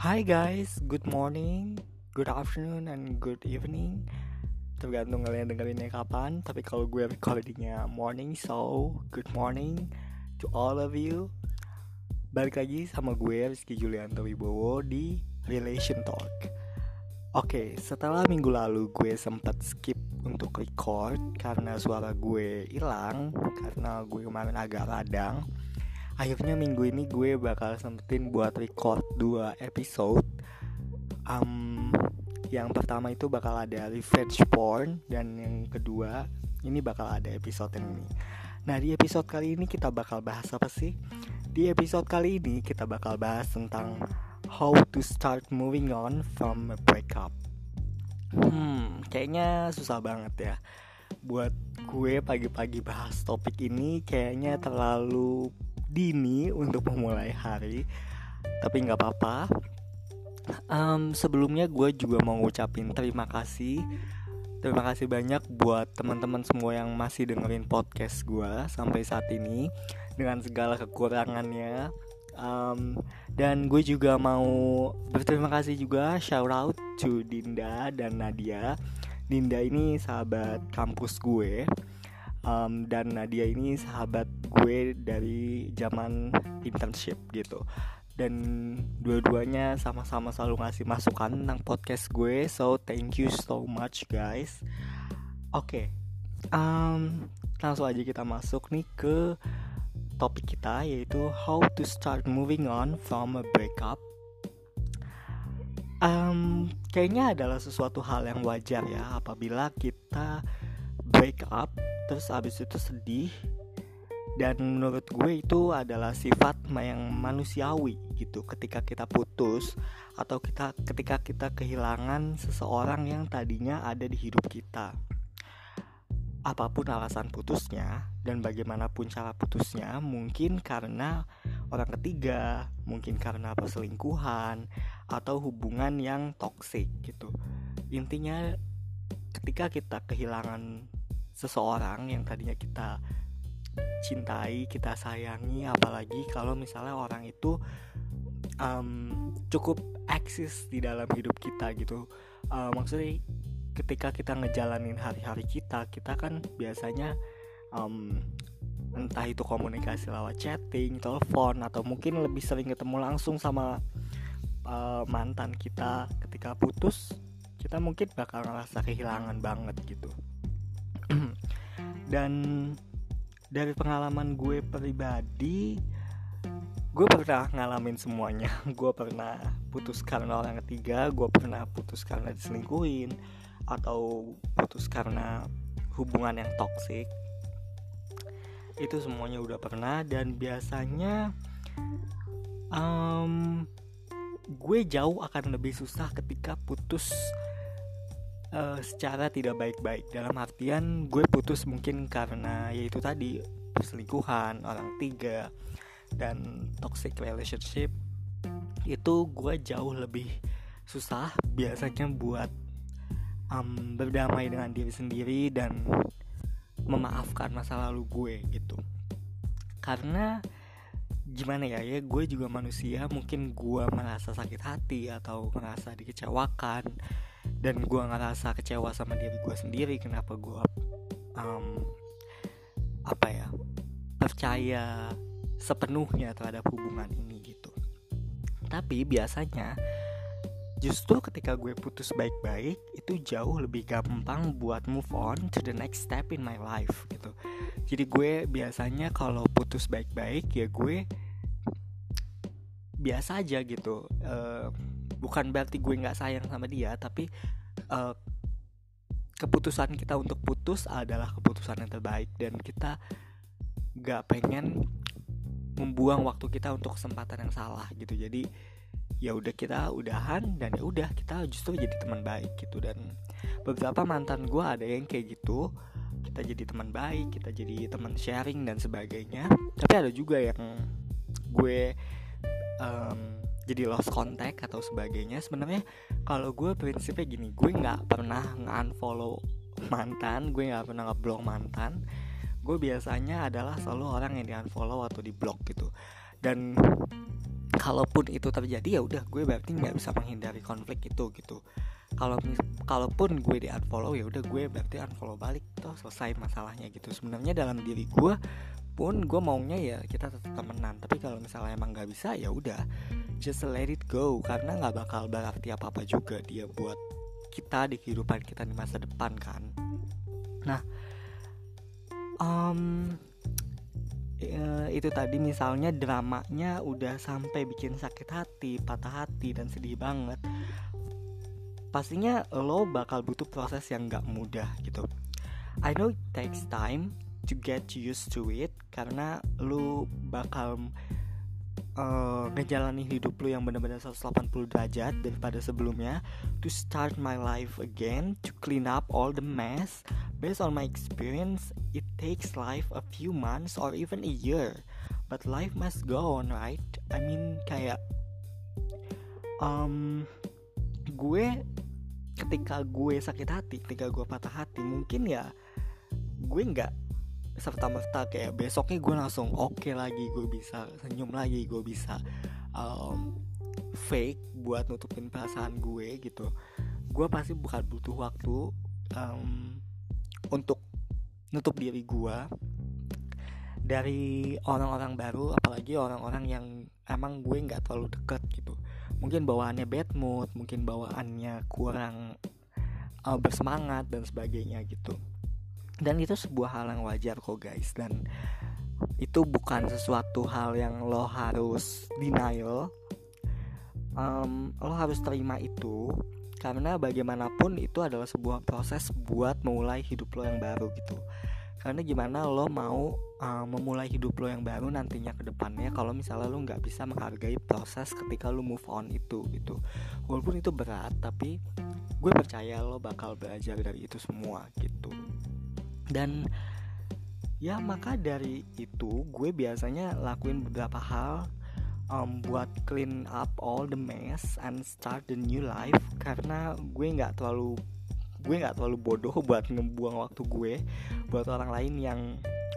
Hi guys, good morning, good afternoon, and good evening. Tergantung kalian dengerinnya kapan Tapi kalau gue recordingnya morning So, good morning to all of you. Balik lagi sama gue Rizky Julianto Wibowo di Relation Talk. Oke, setelah minggu lalu gue sempat skip untuk record Karena suara gue hilang Karena gue kemarin agak radang akhirnya minggu ini gue bakal sempetin buat record dua episode. Um, yang pertama itu bakal ada revenge porn dan yang kedua ini bakal ada episode ini. Nah di episode kali ini kita bakal bahas apa sih? Di episode kali ini kita bakal bahas tentang how to start moving on from a breakup. Hmm kayaknya susah banget ya. Buat gue pagi-pagi bahas topik ini kayaknya terlalu dini untuk memulai hari tapi nggak apa-apa. Um, sebelumnya gue juga mau ngucapin terima kasih terima kasih banyak buat teman-teman semua yang masih dengerin podcast gue sampai saat ini dengan segala kekurangannya. Um, dan gue juga mau berterima kasih juga shout out to Dinda dan Nadia. Dinda ini sahabat kampus gue um, dan Nadia ini sahabat gue dari zaman internship gitu dan dua-duanya sama-sama selalu ngasih masukan tentang podcast gue so thank you so much guys oke okay. um, langsung aja kita masuk nih ke topik kita yaitu how to start moving on from a breakup um, kayaknya adalah sesuatu hal yang wajar ya apabila kita break up terus abis itu sedih. Dan menurut gue itu adalah sifat yang manusiawi gitu. Ketika kita putus atau kita ketika kita kehilangan seseorang yang tadinya ada di hidup kita. Apa pun alasan putusnya dan bagaimanapun cara putusnya mungkin karena orang ketiga mungkin karena perselingkuhan atau hubungan yang toksik gitu. Intinya ketika kita kehilangan seseorang yang tadinya kita cintai, kita sayangi, apalagi kalau misalnya orang itu um, cukup eksis di dalam hidup kita gitu. Uh, maksudnya ketika kita ngejalanin hari-hari kita, kita kan biasanya um, entah itu komunikasi lewat chatting, telepon, atau mungkin lebih sering ketemu langsung sama uh, mantan kita ketika putus, kita mungkin bakal ngerasa kehilangan banget gitu dan dari pengalaman gue pribadi gue pernah ngalamin semuanya. Gue pernah putus karena orang ketiga gue pernah putus karena diselingkuhin atau putus karena hubungan yang toksik itu semuanya udah pernah dan biasanya um, gue jauh akan lebih susah ketika putus uh, secara tidak baik-baik. Dalam artian gue putus mungkin karena yaitu tadi perselingkuhan orang tiga dan toxic relationship. Itu gue jauh lebih susah biasanya buat um, berdamai dengan diri sendiri dan memaafkan masa lalu gue gitu. Karena gimana ya ya gue juga manusia mungkin gue merasa sakit hati atau merasa dikecewakan dan gue ngerasa kecewa sama diri gue sendiri kenapa gue um, apa ya percaya sepenuhnya terhadap hubungan ini gitu. Tapi biasanya justru ketika gue putus baik-baik itu jauh lebih gampang buat move on to the next step in my life gitu. Jadi gue biasanya kalau putus baik-baik ya gue biasa aja gitu bukan berarti gue nggak sayang sama dia tapi uh, keputusan kita untuk putus adalah keputusan yang terbaik dan kita nggak pengen membuang waktu kita untuk kesempatan yang salah gitu. Jadi ya udah kita udahan dan ya udah kita justru jadi teman baik gitu. Dan beberapa mantan gue ada yang kayak gitu kita jadi teman baik kita jadi teman sharing dan sebagainya. Tapi ada juga yang gue um, jadi lost contact atau sebagainya sebenarnya kalau gue prinsipnya gini gue nggak pernah nge-unfollow mantan gue nggak pernah ngeblok mantan. Gue biasanya adalah selalu orang yang di unfollow atau di block gitu. Dan kalaupun itu terjadi ya udah gue berarti nggak bisa menghindari konflik itu gitu. Kalau kalaupun gue di unfollow ya udah gue berarti unfollow balik tuh selesai masalahnya gitu. Sebenarnya dalam diri gue pun gue maunya ya kita tetap temenan tapi kalau misalnya emang nggak bisa ya udah just let it go karena nggak bakal berarti apa apa juga dia buat kita di kehidupan kita di masa depan kan nah um, itu tadi misalnya dramanya udah sampai bikin sakit hati, patah hati dan sedih banget. Pastinya lo bakal butuh proses yang gak mudah gitu. I know it takes time to get used to it karena lo bakal uh, ngejalanin hidup lu yang benar-benar 180 derajat daripada sebelumnya to start my life again to clean up all the mess. Based on my experience it takes life a few months or even a year. But life must go on right? I mean kayak um, gue ketika gue sakit hati ketika gue patah hati mungkin ya gue nggak serta merta kayak besoknya gue langsung oke okay lagi gue bisa senyum lagi gue bisa um, fake buat nutupin perasaan gue gitu. Gue pasti bukan butuh waktu um, untuk nutup diri gue dari orang-orang baru apalagi orang-orang yang emang gue nggak terlalu deket gitu. Mungkin bawaannya bad mood mungkin bawaannya kurang uh, bersemangat dan sebagainya gitu dan itu sebuah hal yang wajar kok guys. Dan itu bukan sesuatu hal yang lo harus denial. Um, lo harus terima itu karena bagaimanapun itu adalah sebuah proses buat memulai hidup lo yang baru gitu. Karena gimana lo mau uh, memulai hidup lo yang baru nantinya ke depannya kalau misalnya lo nggak bisa menghargai proses ketika lo move on itu gitu. Walaupun itu berat tapi gue percaya lo bakal belajar dari itu semua gitu dan ya maka dari itu gue biasanya lakuin beberapa hal um, buat clean up all the mess and start the new life. Karena gue nggak terlalu gue nggak terlalu bodoh buat ngebuang waktu gue buat orang lain yang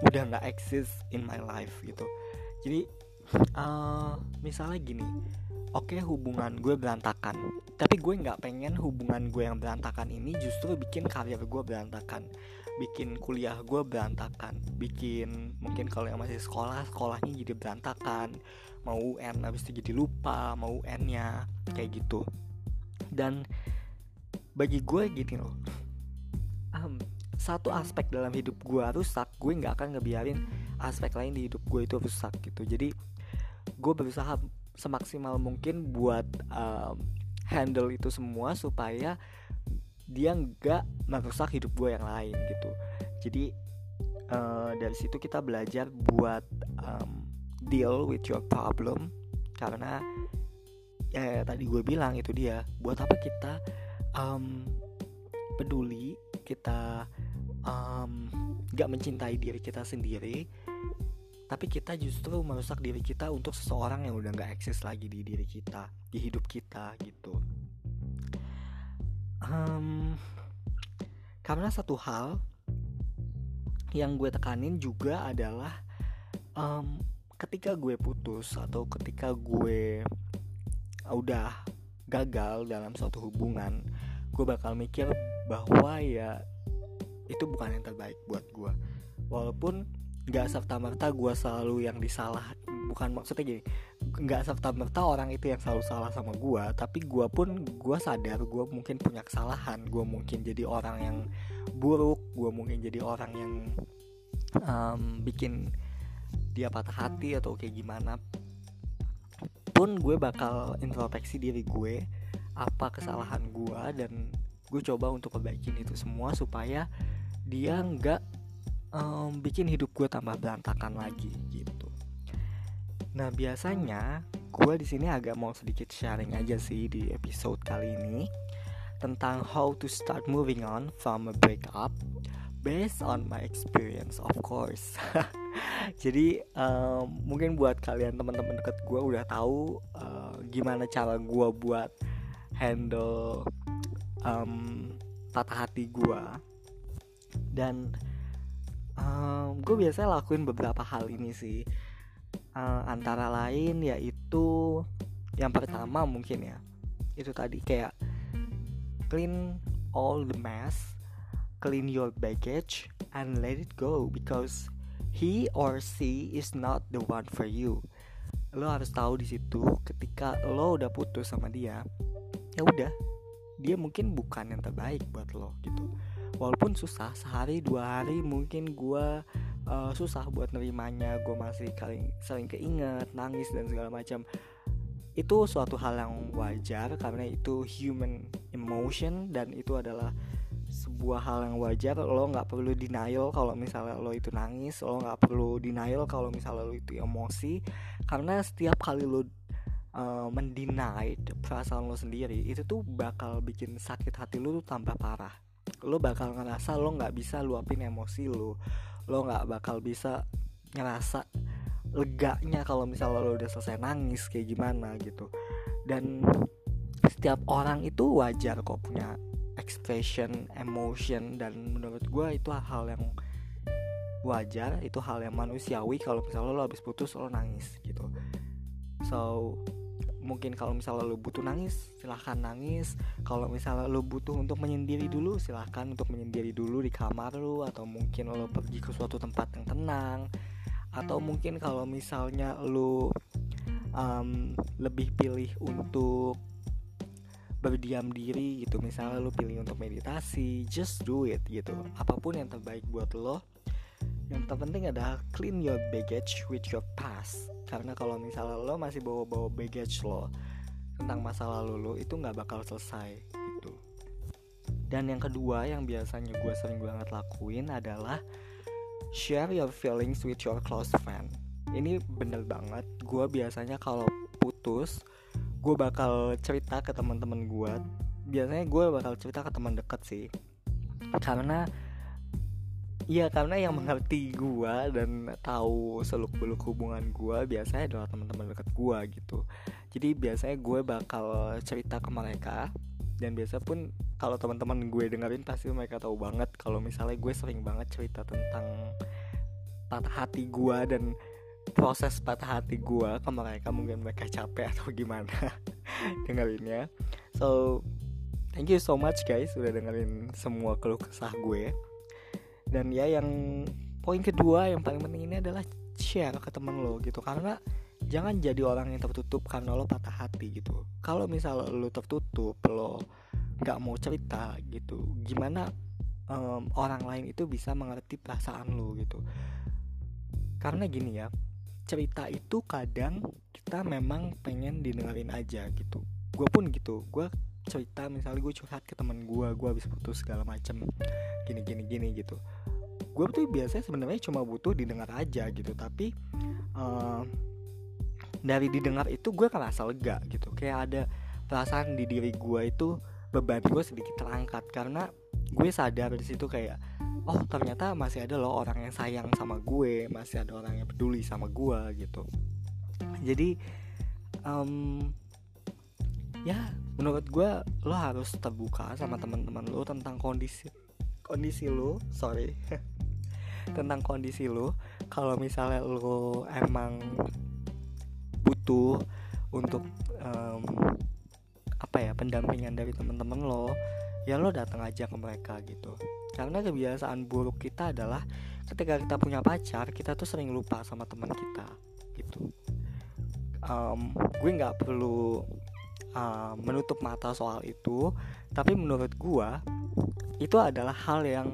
udah nggak exist in my life gitu. Jadi uh, misalnya gini oke okay, hubungan gue berantakan tapi gue nggak pengen hubungan gue yang berantakan ini justru bikin karir gue berantakan bikin kuliah gue berantakan. Bikin mungkin kalau yang masih sekolah sekolahnya jadi berantakan. Mau UN habis itu jadi lupa mau UN nya kayak gitu. Dan bagi gue gini loh um, satu aspek dalam hidup gue rusak gue nggak akan ngebiarin aspek lain di hidup gue itu rusak gitu. Jadi gue berusaha semaksimal mungkin buat um, handle itu semua supaya dia nggak merusak hidup gue yang lain gitu. Jadi uh, dari situ kita belajar buat um, deal with your problem. Karena ya tadi gue bilang itu dia. Buat apa kita um, peduli kita um, mencintai diri kita sendiri tapi kita justru merusak diri kita untuk seseorang yang udah nggak eksis lagi di diri kita di hidup kita gitu um, karena satu hal yang gue tekanin juga adalah um, ketika gue putus atau ketika gue udah gagal dalam suatu hubungan gue bakal mikir bahwa ya itu bukan yang terbaik buat gue. Walaupun gak serta merta gue selalu yang disalah bukan maksudnya gini nggak serta merta orang itu yang selalu salah sama gue tapi gue pun gue sadar gue mungkin punya kesalahan. Gue mungkin jadi orang yang buruk gue mungkin jadi orang yang um, bikin dia patah hati atau kayak gimana pun gue bakal introspeksi diri gue apa kesalahan gue dan gue coba untuk perbaikin itu semua supaya dia nggak um, bikin hidup gue tambah berantakan lagi gitu Nah biasanya gue di sini agak mau sedikit sharing aja sih di episode kali ini tentang how to start moving on from a breakup based on my experience of course. Jadi um, mungkin buat kalian teman-teman deket gue udah tahu uh, gimana cara gue buat handle um, patah hati gue dan um, gue biasanya lakuin beberapa hal ini sih uh, antara lain yaitu yang pertama mungkin ya itu tadi kayak clean all the mess clean your baggage and let it go because he or she is not the one for you. Lo harus tahu di situ ketika lo udah putus sama dia ya udah dia mungkin bukan yang terbaik buat lo gitu. Walaupun susah sehari dua hari mungkin gue uh, susah buat nerimanya gue masih kali sering keinget nangis dan segala macam. Itu suatu hal yang wajar karena itu human emotion dan itu adalah sebuah hal yang wajar. Lo nggak perlu denial kalau misalnya lo itu nangis lo nggak perlu denial kalau misalnya lo itu emosi. Karena setiap kali lo uh, mendinai perasaan lo sendiri itu tuh bakal bikin sakit hati lo tuh tambah parah. Lo bakal ngerasa lo nggak bisa luapin emosi lo lo nggak bakal bisa ngerasa leganya kalau misalnya lo udah selesai nangis kayak gimana gitu dan setiap orang itu wajar kok punya expression, emotion dan menurut gue itu hal yang wajar, itu hal yang manusiawi kalau misalnya lo habis putus lo nangis gitu. So mungkin kalau misalnya lo butuh nangis silahkan nangis. Kalau misalnya lo butuh untuk menyendiri dulu silahkan untuk menyendiri dulu di kamar lo atau mungkin lo pergi ke suatu tempat yang tenang. Atau mungkin kalau misalnya lo um, lebih pilih untuk berdiam diri gitu. Misalnya lo pilih untuk meditasi just do it gitu. Apa pun yang terbaik buat lo yang terpenting adalah clean your baggage with your past. Karena kalau misalnya lo masih bawa-bawa baggage lo tentang masa lalu lo itu nggak bakal selesai gitu. Dan yang kedua yang biasanya gue sering banget lakuin adalah share your feelings with your close friend. Ini bener banget. Gue biasanya kalau putus gue bakal cerita ke teman-teman gue biasanya gue bakal cerita ke teman dekat sih. Karena Iya karena yang mengerti gue dan tahu seluk beluk hubungan gue biasanya adalah teman-teman dekat gue gitu. Jadi biasanya gue bakal cerita ke mereka dan biasa pun kalau teman-teman gue dengerin pasti mereka tahu banget kalau misalnya gue sering banget cerita tentang patah hati gue dan proses patah hati gue ke mereka. Mungkin mereka capek atau gimana dengerinnya. So thank you so much guys udah dengerin semua keluh kesah gue dan ya yang poin kedua yang paling penting ini adalah share ke temen lo gitu. Karena jangan jadi orang yang tertutup karena lo patah hati gitu. Kalau misal lo tertutup lo nggak mau cerita gitu gimana um, orang lain itu bisa mengerti perasaan lo gitu. Karena gini ya cerita itu kadang kita memang pengen didengarin aja gitu. Gue pun gitu gue cerita misalnya gue curhat ke teman gue gue habis putus segala macem gini gini gini gitu gue tuh biasanya sebenarnya cuma butuh didengar aja gitu tapi uh, dari didengar itu gue kerasa lega gitu. Kayak ada perasaan di diri gue itu beban gue sedikit terangkat karena gue sadar di situ kayak oh ternyata masih ada loh orang yang sayang sama gue masih ada orang yang peduli sama gue gitu. Jadi um, ya menurut gue lo harus terbuka sama teman-teman lo tentang kondisi kondisi lo sorry tentang kondisi lo kalau misalnya lo emang butuh untuk um, apa ya pendampingan dari teman-teman lo ya lo datang aja ke mereka gitu. Karena kebiasaan buruk kita adalah ketika kita punya pacar kita tuh sering lupa sama teman kita gitu. Um, gue nggak perlu uh, menutup mata soal itu tapi menurut gue itu adalah hal yang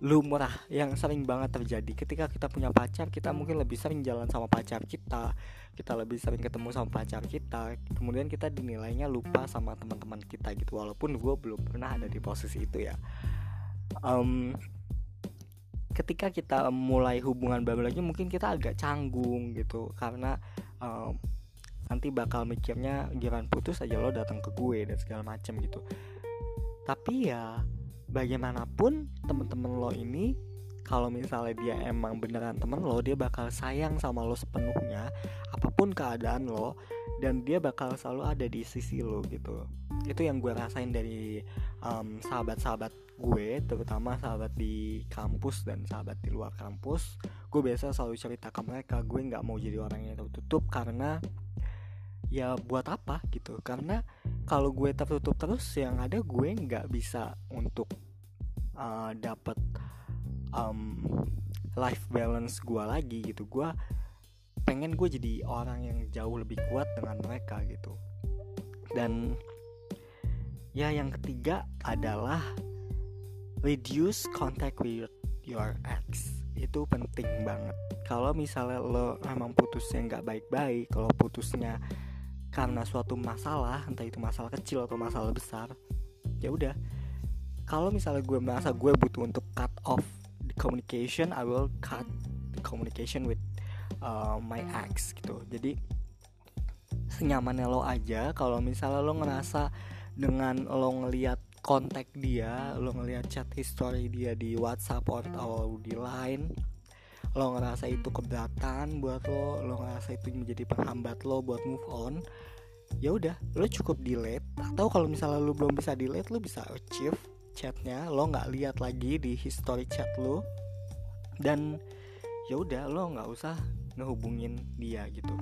lumrah yang sering banget terjadi. Ketika kita punya pacar kita mungkin lebih sering jalan sama pacar kita. Kita lebih sering ketemu sama pacar kita. Kemudian kita dinilainya lupa sama teman-teman kita gitu. Walaupun gue belum pernah ada di posisi itu ya. Um, ketika kita mulai hubungan baru lagi mungkin kita agak canggung gitu. Karena um, nanti bakal mikirnya giran putus aja lo datang ke gue dan segala macem gitu. Tapi ya bagaimanapun temen-temen lo ini kalau misalnya dia emang beneran temen lo dia bakal sayang sama lo sepenuhnya apa pun keadaan lo dan dia bakal selalu ada di sisi lo gitu. Itu yang gue rasain dari um, sahabat-sahabat gue terutama sahabat di kampus dan sahabat di luar kampus. Gue biasa selalu cerita ke mereka gue nggak mau jadi orang yang tertutup karena ya buat apa? Gitu. Karena kalau gue tertutup terus yang ada gue nggak bisa untuk uh, dapat um, life balance gue lagi gitu. Gue pengen gue jadi orang yang jauh lebih kuat dengan mereka gitu. Dan ya yang ketiga adalah reduce contact with your ex. Itu penting banget. Kalau misalnya lo emang putusnya nggak baik-baik kalau putusnya karena suatu masalah entah itu masalah kecil atau masalah besar ya udah. Kalau misalnya gue merasa gue butuh untuk cut off the communication I will cut the communication with uh, my ex gitu. Jadi senyamannya lo aja kalau misalnya lo ngerasa dengan lo ngelihat kontak dia lo ngeliat chat history dia di WhatsApp atau di Line lo ngerasa itu keberatan buat lo lo ngerasa itu menjadi penghambat lo buat move on ya udah lo cukup delete. Atau kalau misalnya lo belum bisa delete lo bisa achieve chatnya. Lo nggak lihat lagi di history chat lo. Dan ya udah lo nggak usah ngehubungin dia gitu.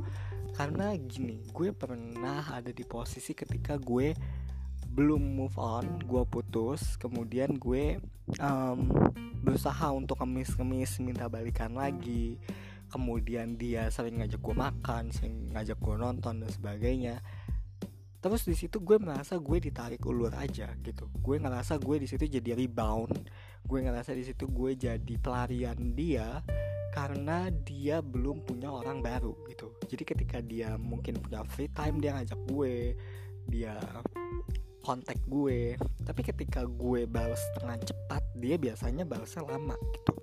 Karena gini gue pernah ada di posisi ketika gue belum move on gue putus kemudian gue um, berusaha untuk kemis-kemis minta balikan lagi. Kemudian dia sering ngajak gue makan sering ngajak gue nonton dan sebagainya. Terus di situ gue merasa gue ditarik ulur aja gitu. Gue ngerasa gue di situ jadi rebound. Gue ngerasa di situ gue jadi pelarian dia karena dia belum punya orang baru gitu. Jadi ketika dia mungkin punya free time dia ngajak gue dia kontak gue. Tapi ketika gue balas dengan cepat dia biasanya balasnya lama gitu.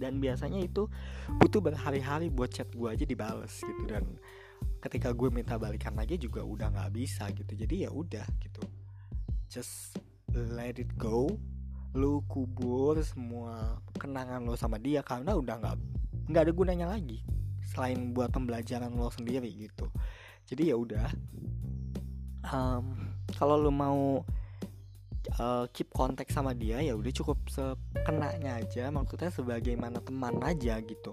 Dan biasanya itu butuh berhari-hari buat chat gue aja dibales gitu. Dan ketika gue minta balikan lagi juga udah nggak bisa gitu. Jadi ya udah gitu. Just let it go. Lu kubur semua kenangan lo sama dia karena udah nggak nggak ada gunanya lagi selain buat pembelajaran lo sendiri gitu. Jadi ya udah um, kalau lu mau uh, keep kontak sama dia ya udah cukup sekenanya aja. Maksudnya sebagaimana teman aja gitu.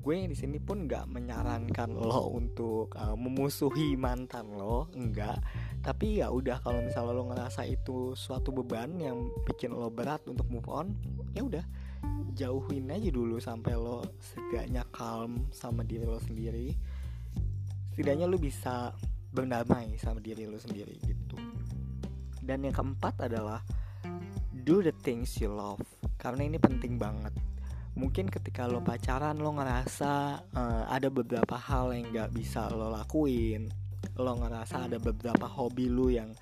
Gue di sini pun nggak menyarankan lo untuk uh, memusuhi mantan lo enggak. Tapi ya udah kalau misalnya lo ngerasa itu suatu beban yang bikin lo berat untuk move on ya udah. Jauhin aja dulu sampai lo setidaknya calm sama diri lo sendiri. Setidaknya lo bisa berdamai sama diri lo sendiri gitu. Dan yang keempat adalah do the things you love. Karena ini penting banget. Mungkin ketika lo pacaran lo ngerasa uh, ada beberapa hal yang gak bisa lo lakuin. Lo ngerasa ada beberapa hobi lo yang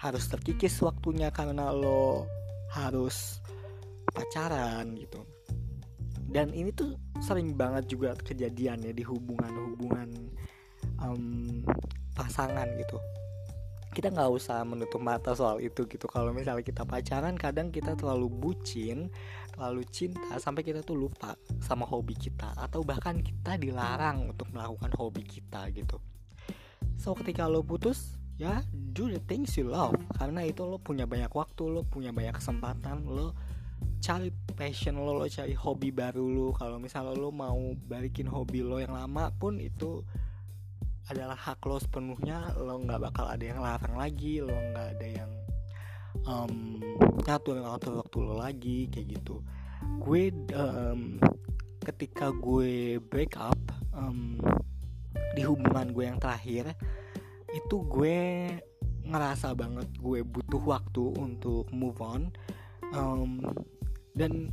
harus terkikis waktunya karena lo harus pacaran gitu. Dan ini tuh sering banget juga kejadian ya di hubungan-hubungan um, pasangan gitu. Kita nggak usah menutup mata soal itu gitu. Kalau misalnya kita pacaran kadang kita terlalu bucin terlalu cinta sampai kita tuh lupa sama hobi kita atau bahkan kita dilarang untuk melakukan hobi kita gitu. So ketika lo putus ya do the things you love. Karena itu lo punya banyak waktu lo punya banyak kesempatan lo cari passion lo lo cari hobi baru lo. Kalau misalnya lo mau balikin hobi lo yang lama pun itu adalah hak lo sepenuhnya lo nggak bakal ada yang larang lagi lo nggak ada yang um, ngatur ngatur waktu lo lagi kayak gitu. Gue um, ketika gue break up um, di hubungan gue yang terakhir itu gue ngerasa banget gue butuh waktu untuk move on. Um, dan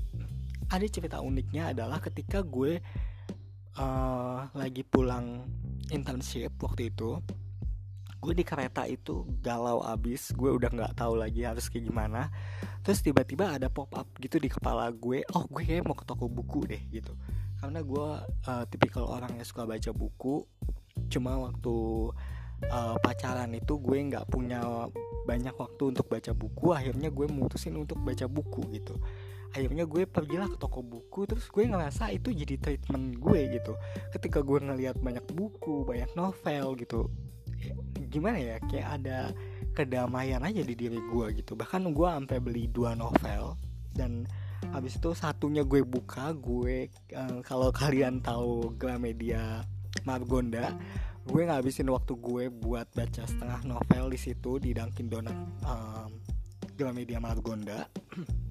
ada cerita uniknya adalah ketika gue uh, lagi pulang internship waktu itu gue di kereta itu galau abis gue udah nggak tahu lagi harus kayak gimana. Terus tiba-tiba ada pop up gitu di kepala gue oh gue kayak mau ke toko buku deh gitu. Karena gue uh, tipikal orang yang suka baca buku cuma waktu uh, pacaran itu gue nggak punya banyak waktu untuk baca buku akhirnya gue mutusin untuk baca buku gitu akhirnya gue pergilah ke toko buku terus gue ngerasa itu jadi treatment gue gitu. Ketika gue ngelihat banyak buku banyak novel gitu gimana ya kayak ada kedamaian aja di diri gue gitu. Bahkan gue sampai beli dua novel dan habis itu satunya gue buka gue uh, kalau kalian tahu Gramedia Margonda gue ngabisin waktu gue buat baca setengah novel di situ di Dunkin Donut um, Gramedia Margonda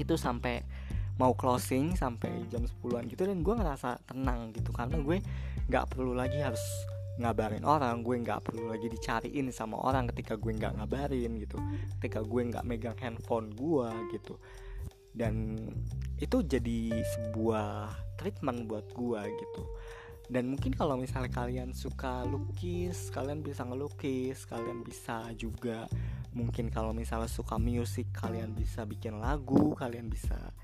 itu sampai mau closing sampai jam 10-an gitu dan gue ngerasa tenang gitu. Karena gue nggak perlu lagi harus ngabarin orang gue nggak perlu lagi dicariin sama orang ketika gue nggak ngabarin gitu ketika gue nggak megang handphone gue gitu. Dan itu jadi sebuah treatment buat gue gitu. Dan mungkin kalau misalnya kalian suka lukis kalian bisa ngelukis kalian bisa juga mungkin kalau misalnya suka musik kalian bisa bikin lagu kalian bisa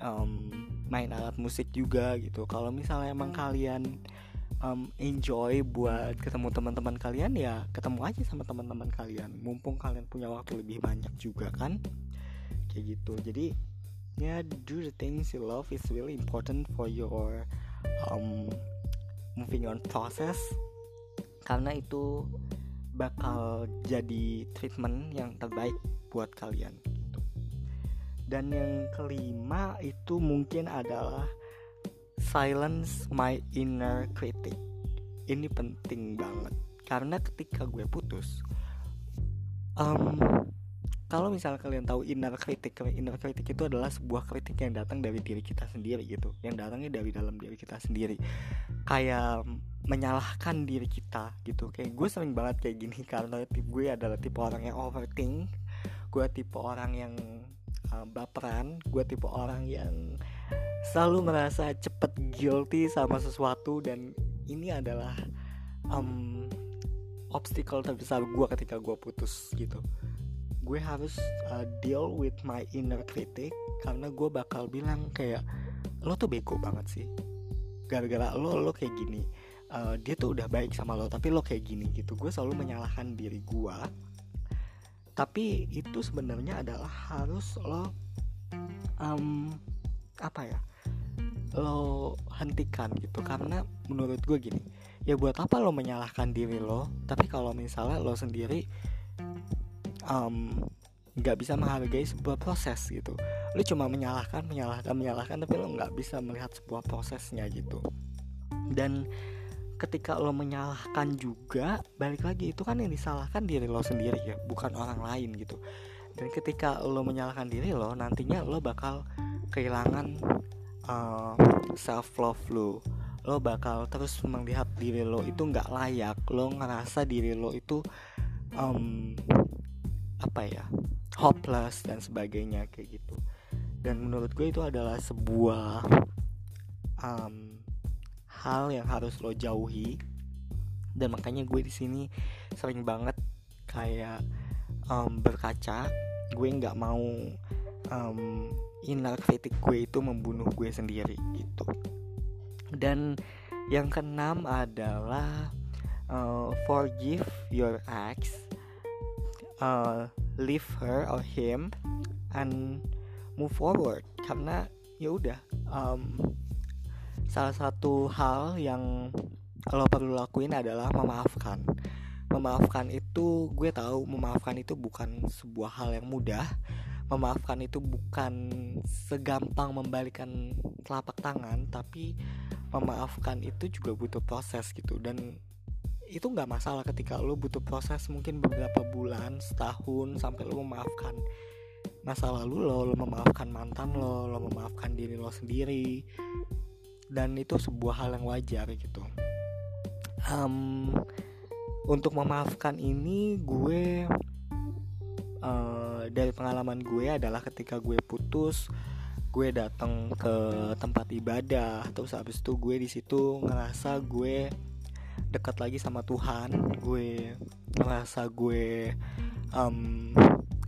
um, main alat musik juga gitu. Kalau misalnya emang kalian um, enjoy buat ketemu teman-teman kalian ya ketemu aja sama teman-teman kalian. Mumpung kalian punya waktu lebih banyak juga kan? Kayak gitu. Jadi ya yeah, do the things you love is really important for your um, moving on process. Karena itu bakal jadi treatment yang terbaik buat kalian. Dan yang kelima itu mungkin adalah silence my inner critic. Ini penting banget karena ketika gue putus um, kalau misalnya kalian tahu inner critic inner critic itu adalah sebuah kritik yang datang dari diri kita sendiri gitu yang datangnya dari dalam diri kita sendiri. Kayak menyalahkan diri kita gitu. Kayak gue sering banget kayak gini karena tipe gue adalah tipe orang yang overthink gue tipe orang yang uh, baperan gue tipe orang yang selalu merasa cepet guilty sama sesuatu dan ini adalah um, obstacle terbesar gue ketika gue putus gitu. Gue harus uh, deal with my inner critic karena gue bakal bilang kayak lo tuh bego banget sih. Gara-gara lo lo kayak gini uh, dia tuh udah baik sama lo tapi lo kayak gini gitu. Gue selalu menyalahkan diri gue. Tapi itu sebenarnya adalah harus lo um, apa ya lo hentikan gitu. Karena menurut gue gini ya buat apa lo menyalahkan diri lo? Tapi kalau misalnya lo sendiri nggak um, bisa menghargai sebuah proses gitu. Lo cuma menyalahkan menyalahkan menyalahkan tapi lo nggak bisa melihat sebuah prosesnya gitu. Dan ketika lo menyalahkan juga balik lagi itu kan yang disalahkan diri lo sendiri ya bukan orang lain gitu. Dan ketika lo menyalahkan diri lo nantinya lo bakal kehilangan uh, self love lo. Lo bakal terus melihat diri lo itu nggak layak lo ngerasa diri lo itu um, apa ya hopeless dan sebagainya kayak gitu. Dan menurut gue itu adalah sebuah um, hal yang harus lo jauhi. Dan makanya gue di sini sering banget kayak um, berkaca gue nggak mau um, inner critic gue itu membunuh gue sendiri gitu. Dan yang keenam adalah uh, forgive your ex uh, leave her or him and move forward. Karena ya udah um, salah satu hal yang lo perlu lakuin adalah memaafkan. Memaafkan itu gue tahu memaafkan itu bukan sebuah hal yang mudah. Memaafkan itu bukan segampang membalikan telapak tangan tapi memaafkan itu juga butuh proses gitu. Dan itu nggak masalah ketika lo butuh proses mungkin beberapa bulan setahun sampai lo memaafkan masa lalu lo lo memaafkan mantan lo lo memaafkan diri lo sendiri dan itu sebuah hal yang wajar gitu. Um, untuk memaafkan ini gue uh, dari pengalaman gue adalah ketika gue putus gue datang ke tempat ibadah terus habis itu gue di situ ngerasa gue dekat lagi sama Tuhan gue ngerasa gue um,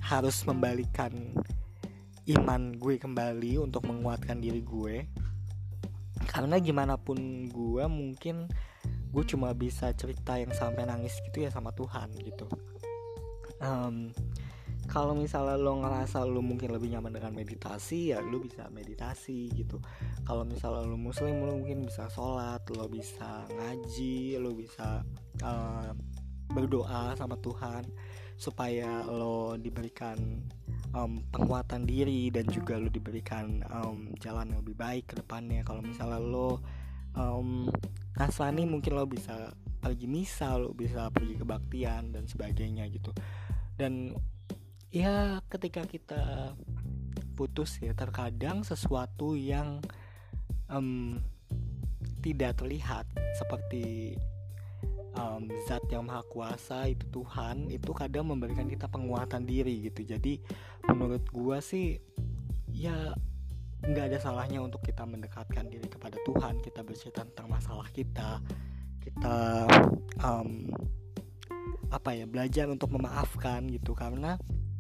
harus membalikan iman gue kembali untuk menguatkan diri gue karena gimana pun gue mungkin gue cuma bisa cerita yang sampai nangis gitu ya sama Tuhan gitu. Um, kalau misalnya lo ngerasa lo mungkin lebih nyaman dengan meditasi ya lo bisa meditasi gitu. Kalau misalnya lo muslim lo mungkin bisa sholat lo bisa ngaji lo bisa uh, berdoa sama Tuhan supaya lo diberikan um, penguatan diri dan juga lo diberikan um, jalan yang lebih baik ke depannya. Kalau misalnya lo um, mungkin lo bisa pergi misa lo bisa pergi kebaktian dan sebagainya gitu. Dan ya ketika kita putus ya terkadang sesuatu yang um, tidak terlihat seperti um, zat yang maha kuasa itu Tuhan itu kadang memberikan kita penguatan diri gitu. Jadi menurut gua sih ya nggak ada salahnya untuk kita mendekatkan diri kepada Tuhan. Kita bercerita tentang masalah kita. Kita um, apa ya belajar untuk memaafkan gitu. Karena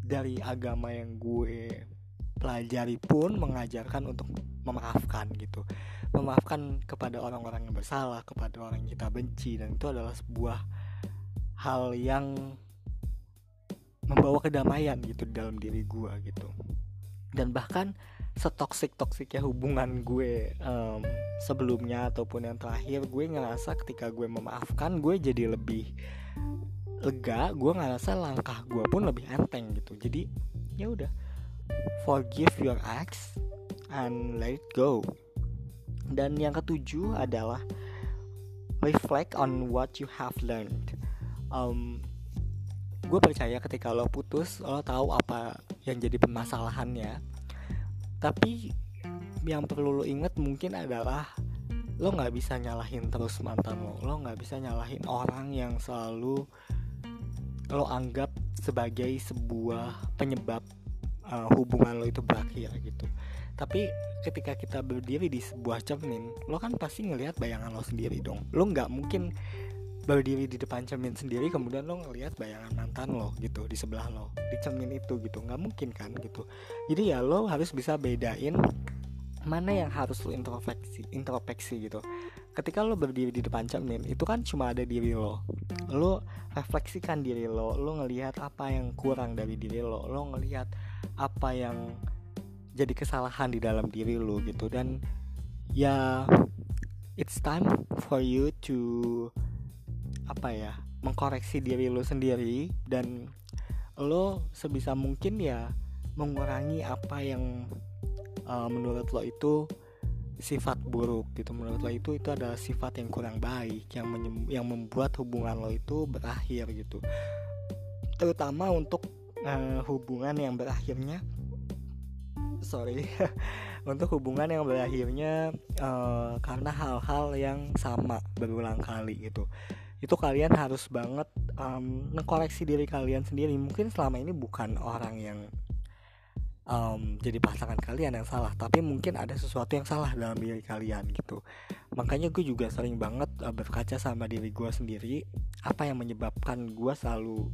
dari agama yang gue pelajari pun mengajarkan untuk memaafkan gitu. Memaafkan kepada orang-orang yang bersalah kepada orang yang kita benci dan itu adalah sebuah hal yang membawa kedamaian gitu dalam diri gue gitu. Dan bahkan setoksik toksiknya hubungan gue um, sebelumnya ataupun yang terakhir gue ngerasa ketika gue memaafkan gue jadi lebih lega gue ngerasa langkah gue pun lebih enteng gitu. Jadi ya udah forgive your ex and let it go. Dan yang ketujuh adalah reflect on what you have learned. Um, gue percaya ketika lo putus lo tahu apa yang jadi permasalahannya. Tapi yang perlu lo inget mungkin adalah lo nggak bisa nyalahin terus mantan lo. Lo nggak bisa nyalahin orang yang selalu lo anggap sebagai sebuah penyebab uh, hubungan lo itu berakhir gitu. Tapi ketika kita berdiri di sebuah cermin lo kan pasti ngelihat bayangan lo sendiri dong. Lo nggak mungkin berdiri di depan cermin sendiri kemudian lo ngelihat bayangan mantan lo gitu di sebelah lo di cermin itu gitu. Nggak mungkin kan gitu. Jadi ya lo harus bisa bedain mana yang harus lo introspeksi introspeksi gitu. Ketika lo berdiri di depan cermin itu kan cuma ada diri lo. Lo refleksikan diri lo lo ngelihat apa yang kurang dari diri lo lo ngelihat apa yang jadi kesalahan di dalam diri lo gitu. Dan ya it's time for you to apa ya mengkoreksi diri lo sendiri. Dan lo sebisa mungkin ya mengurangi apa yang uh, menurut lo itu sifat buruk gitu. Menurut lo itu itu adalah sifat yang kurang baik yang yang membuat hubungan lo itu berakhir gitu. Terutama untuk uh, hubungan yang berakhirnya sorry untuk hubungan yang berakhirnya uh, karena hal-hal yang sama berulang kali gitu. Itu kalian harus banget um, diri kalian sendiri. Mungkin selama ini bukan orang yang um, jadi pasangan kalian yang salah tapi mungkin ada sesuatu yang salah dalam diri kalian gitu. Makanya gue juga sering banget uh, berkaca sama diri gue sendiri. Apa yang menyebabkan gue selalu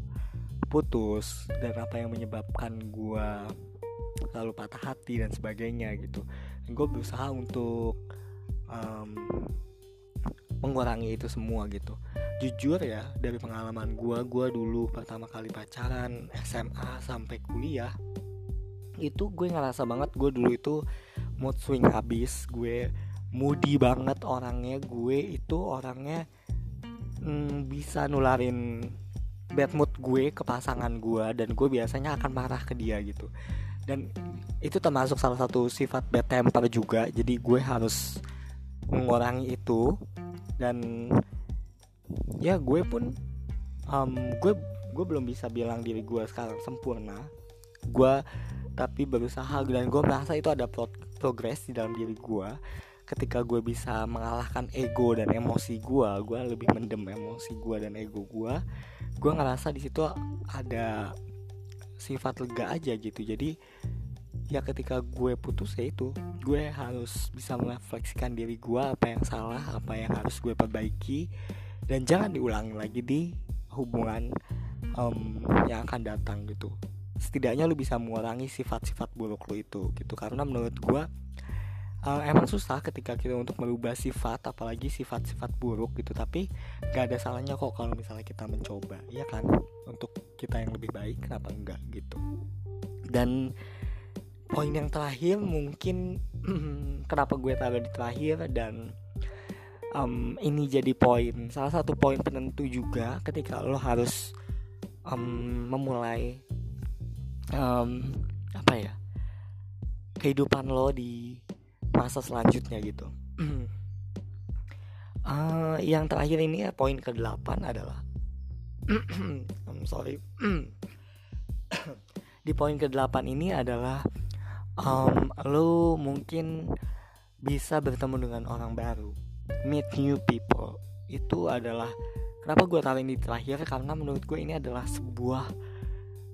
putus dan apa yang menyebabkan gue selalu patah hati dan sebagainya gitu. Gue berusaha untuk um, mengurangi itu semua gitu. Jujur ya dari pengalaman gue gue dulu pertama kali pacaran SMA sampai kuliah itu gue ngerasa banget gue dulu itu mood swing habis gue moody banget orangnya gue itu orangnya mm, bisa nularin bad mood gue ke pasangan gue dan gue biasanya akan marah ke dia gitu. Dan itu termasuk salah satu sifat bad temper juga. Jadi gue harus mengurangi itu. Dan ya gue pun um, gue gue belum bisa bilang diri gue sekarang sempurna. Gue tapi berusaha dan gue merasa itu ada pro progres di dalam diri gue ketika gue bisa mengalahkan ego dan emosi gue gue lebih mendem emosi gue dan ego gue gue ngerasa di situ ada sifat lega aja gitu. Jadi ya ketika gue putus ya itu gue harus bisa merefleksikan diri gue apa yang salah apa yang harus gue perbaiki dan jangan diulangi lagi di hubungan um, yang akan datang gitu. Setidaknya lu bisa mengurangi sifat-sifat buruk lu itu gitu. Karena menurut gua uh, emang susah ketika kita untuk merubah sifat apalagi sifat-sifat buruk gitu. Tapi gak ada salahnya kok kalau misalnya kita mencoba ya kan? Untuk kita yang lebih baik kenapa enggak gitu? Dan poin yang terakhir mungkin kenapa gue taruh di terakhir dan um, ini jadi poin. Salah satu poin penentu juga ketika lo harus um, memulai um, apa ya kehidupan lo di masa selanjutnya gitu. Uh, yang terakhir ini ya poin ke delapan adalah I'm sorry. Di poin ke delapan ini adalah um, lo mungkin bisa bertemu dengan orang baru. Meet new people. Itu adalah kenapa gue taruh ini terakhir? Karena menurut gue ini adalah sebuah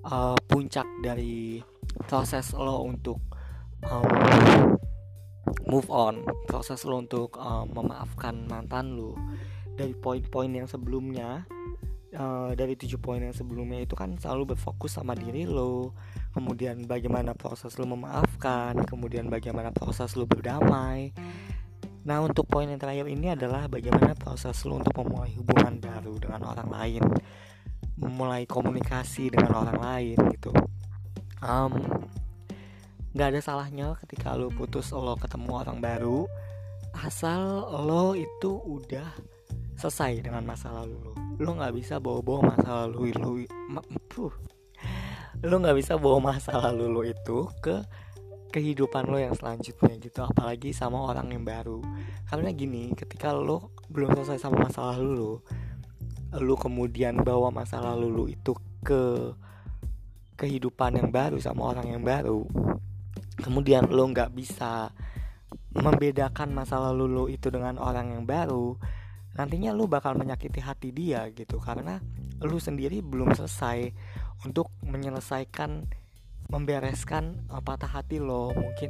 uh, puncak dari proses lo untuk um, move on. Proses lo untuk um, memaafkan mantan lo. Dari poin-poin yang sebelumnya uh, dari tujuh poin yang sebelumnya itu kan selalu berfokus sama diri lo. Kemudian bagaimana proses lo memaafkan kemudian bagaimana proses lo berdamai. Nah untuk poin yang terakhir ini adalah bagaimana proses lo untuk memulai hubungan baru dengan orang lain. Memulai komunikasi dengan orang lain gitu. Um, Gak ada salahnya ketika lo putus lo ketemu orang baru Asal lo itu udah selesai dengan masa lalu lo. Lo gak bisa bawa-bawa masa lalu lo Lo gak bisa bawa masa lalu lo itu ke kehidupan lo yang selanjutnya gitu apalagi sama orang yang baru. Karena gini ketika lo belum selesai sama masa lalu lo lo kemudian bawa masa lalu lo itu ke kehidupan yang baru sama orang yang baru kemudian lo nggak bisa membedakan masa lalu lo itu dengan orang yang baru nantinya lo bakal menyakiti hati dia gitu. Karena lo sendiri belum selesai untuk menyelesaikan membereskan uh, patah hati lo. Mungkin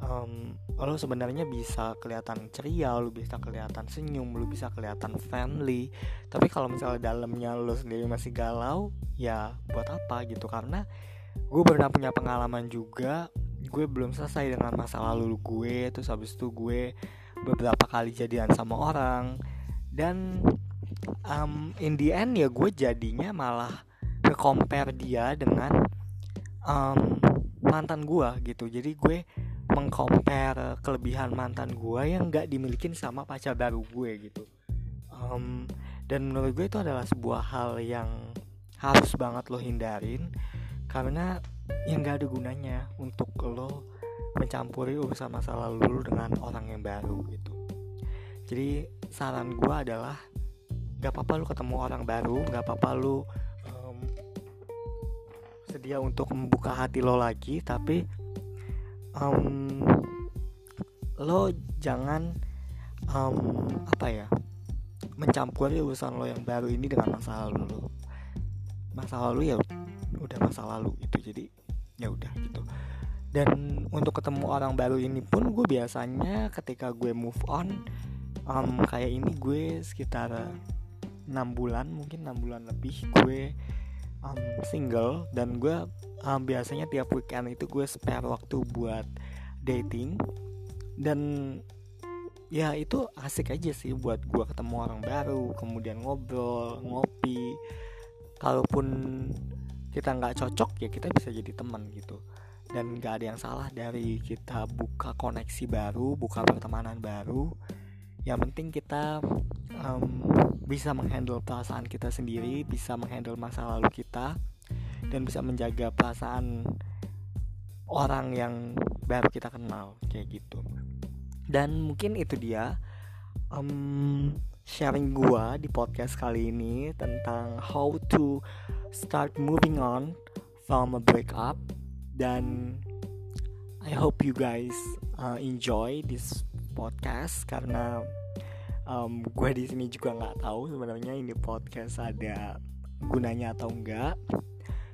um, lo sebenarnya bisa kelihatan ceria lo bisa kelihatan senyum lo bisa kelihatan family tapi kalau misalnya dalamnya lo sendiri masih galau ya buat apa gitu. Karena gue pernah punya pengalaman juga gue belum selesai dengan masa lalu gue terus habis itu gue beberapa kali jadian sama orang. Dan um, in the end ya gue jadinya malah ke compare dia dengan um, mantan gue gitu. Jadi gue mengcompare kelebihan mantan gue yang gak dimilikin sama pacar baru gue gitu. Um, dan menurut gue itu adalah sebuah hal yang harus banget lo hindarin. Karena yang gak ada gunanya untuk lo mencampuri urusan masa lalu dengan orang yang baru gitu. Jadi saran gue adalah gak apa-apa lo ketemu orang baru gak apa-apa lo bersedia untuk membuka hati lo lagi tapi um, lo jangan um, apa ya mencampuri urusan lo yang baru ini dengan masa lalu lo. Masa lalu ya udah masa lalu itu jadi ya udah gitu. Dan untuk ketemu orang baru ini pun gue biasanya ketika gue move on um, kayak ini gue sekitar enam bulan mungkin enam bulan lebih gue um, single. Dan gue um, biasanya tiap weekend itu gue spare waktu buat dating. Dan ya itu asik aja sih buat gue ketemu orang baru kemudian ngobrol ngopi. Kalaupun kita nggak cocok ya kita bisa jadi teman gitu. Dan nggak ada yang salah dari kita buka koneksi baru buka pertemanan baru. Yang penting kita um, bisa menghandle perasaan kita sendiri bisa menghandle masa lalu kita dan bisa menjaga perasaan orang yang baru kita kenal kayak gitu. Dan mungkin itu dia um, sharing gua di podcast kali ini tentang how to start moving on from a breakup. Dan I hope you guys uh, enjoy this podcast karena um, gue di sini juga nggak tahu sebenarnya ini podcast ada gunanya atau enggak.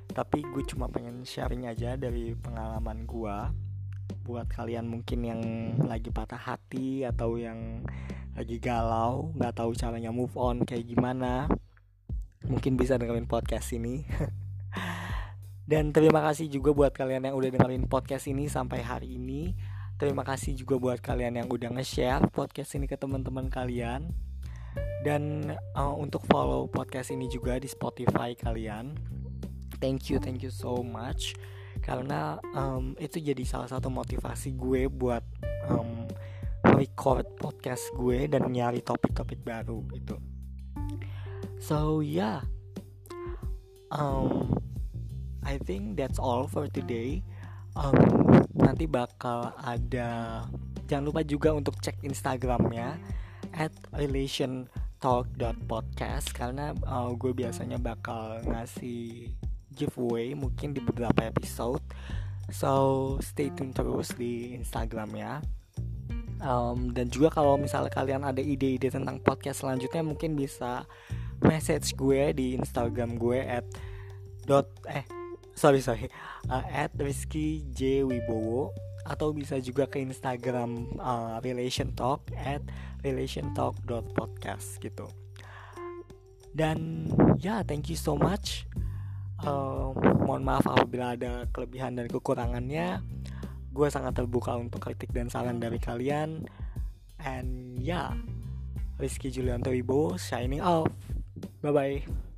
Tapi gue cuma pengen sharing aja dari pengalaman gue buat kalian mungkin yang lagi patah hati atau yang lagi galau nggak tahu caranya move on kayak gimana mungkin bisa dengerin podcast ini dan terima kasih juga buat kalian yang udah dengerin podcast ini sampai hari ini Terima kasih juga buat kalian yang udah nge-share podcast ini ke teman-teman kalian. Dan uh, untuk follow podcast ini juga di Spotify kalian. Thank you, thank you so much. Karena um, itu jadi salah satu motivasi gue buat um, record podcast gue dan nyari topik-topik baru gitu. So yeah. Um I think that's all for today. Um, nanti bakal ada jangan lupa juga untuk cek instagramnya at relation talk.podcast karena uh, gue biasanya bakal ngasih giveaway mungkin di beberapa episode. So stay tune terus di Instagram ya um, dan juga kalau misalnya kalian ada ide-ide tentang podcast selanjutnya mungkin bisa message gue di Instagram gue at dot eh sorry sorry uh, at Rizky J Wibowo atau bisa juga ke Instagram uh, relation talk at relationtalk.podcast gitu. Dan ya yeah, thank you so much. Uh, mohon maaf apabila ada kelebihan dan kekurangannya gue sangat terbuka untuk kritik dan saran dari kalian. And ya yeah, Rizky Julianto Ibo signing off. Bye bye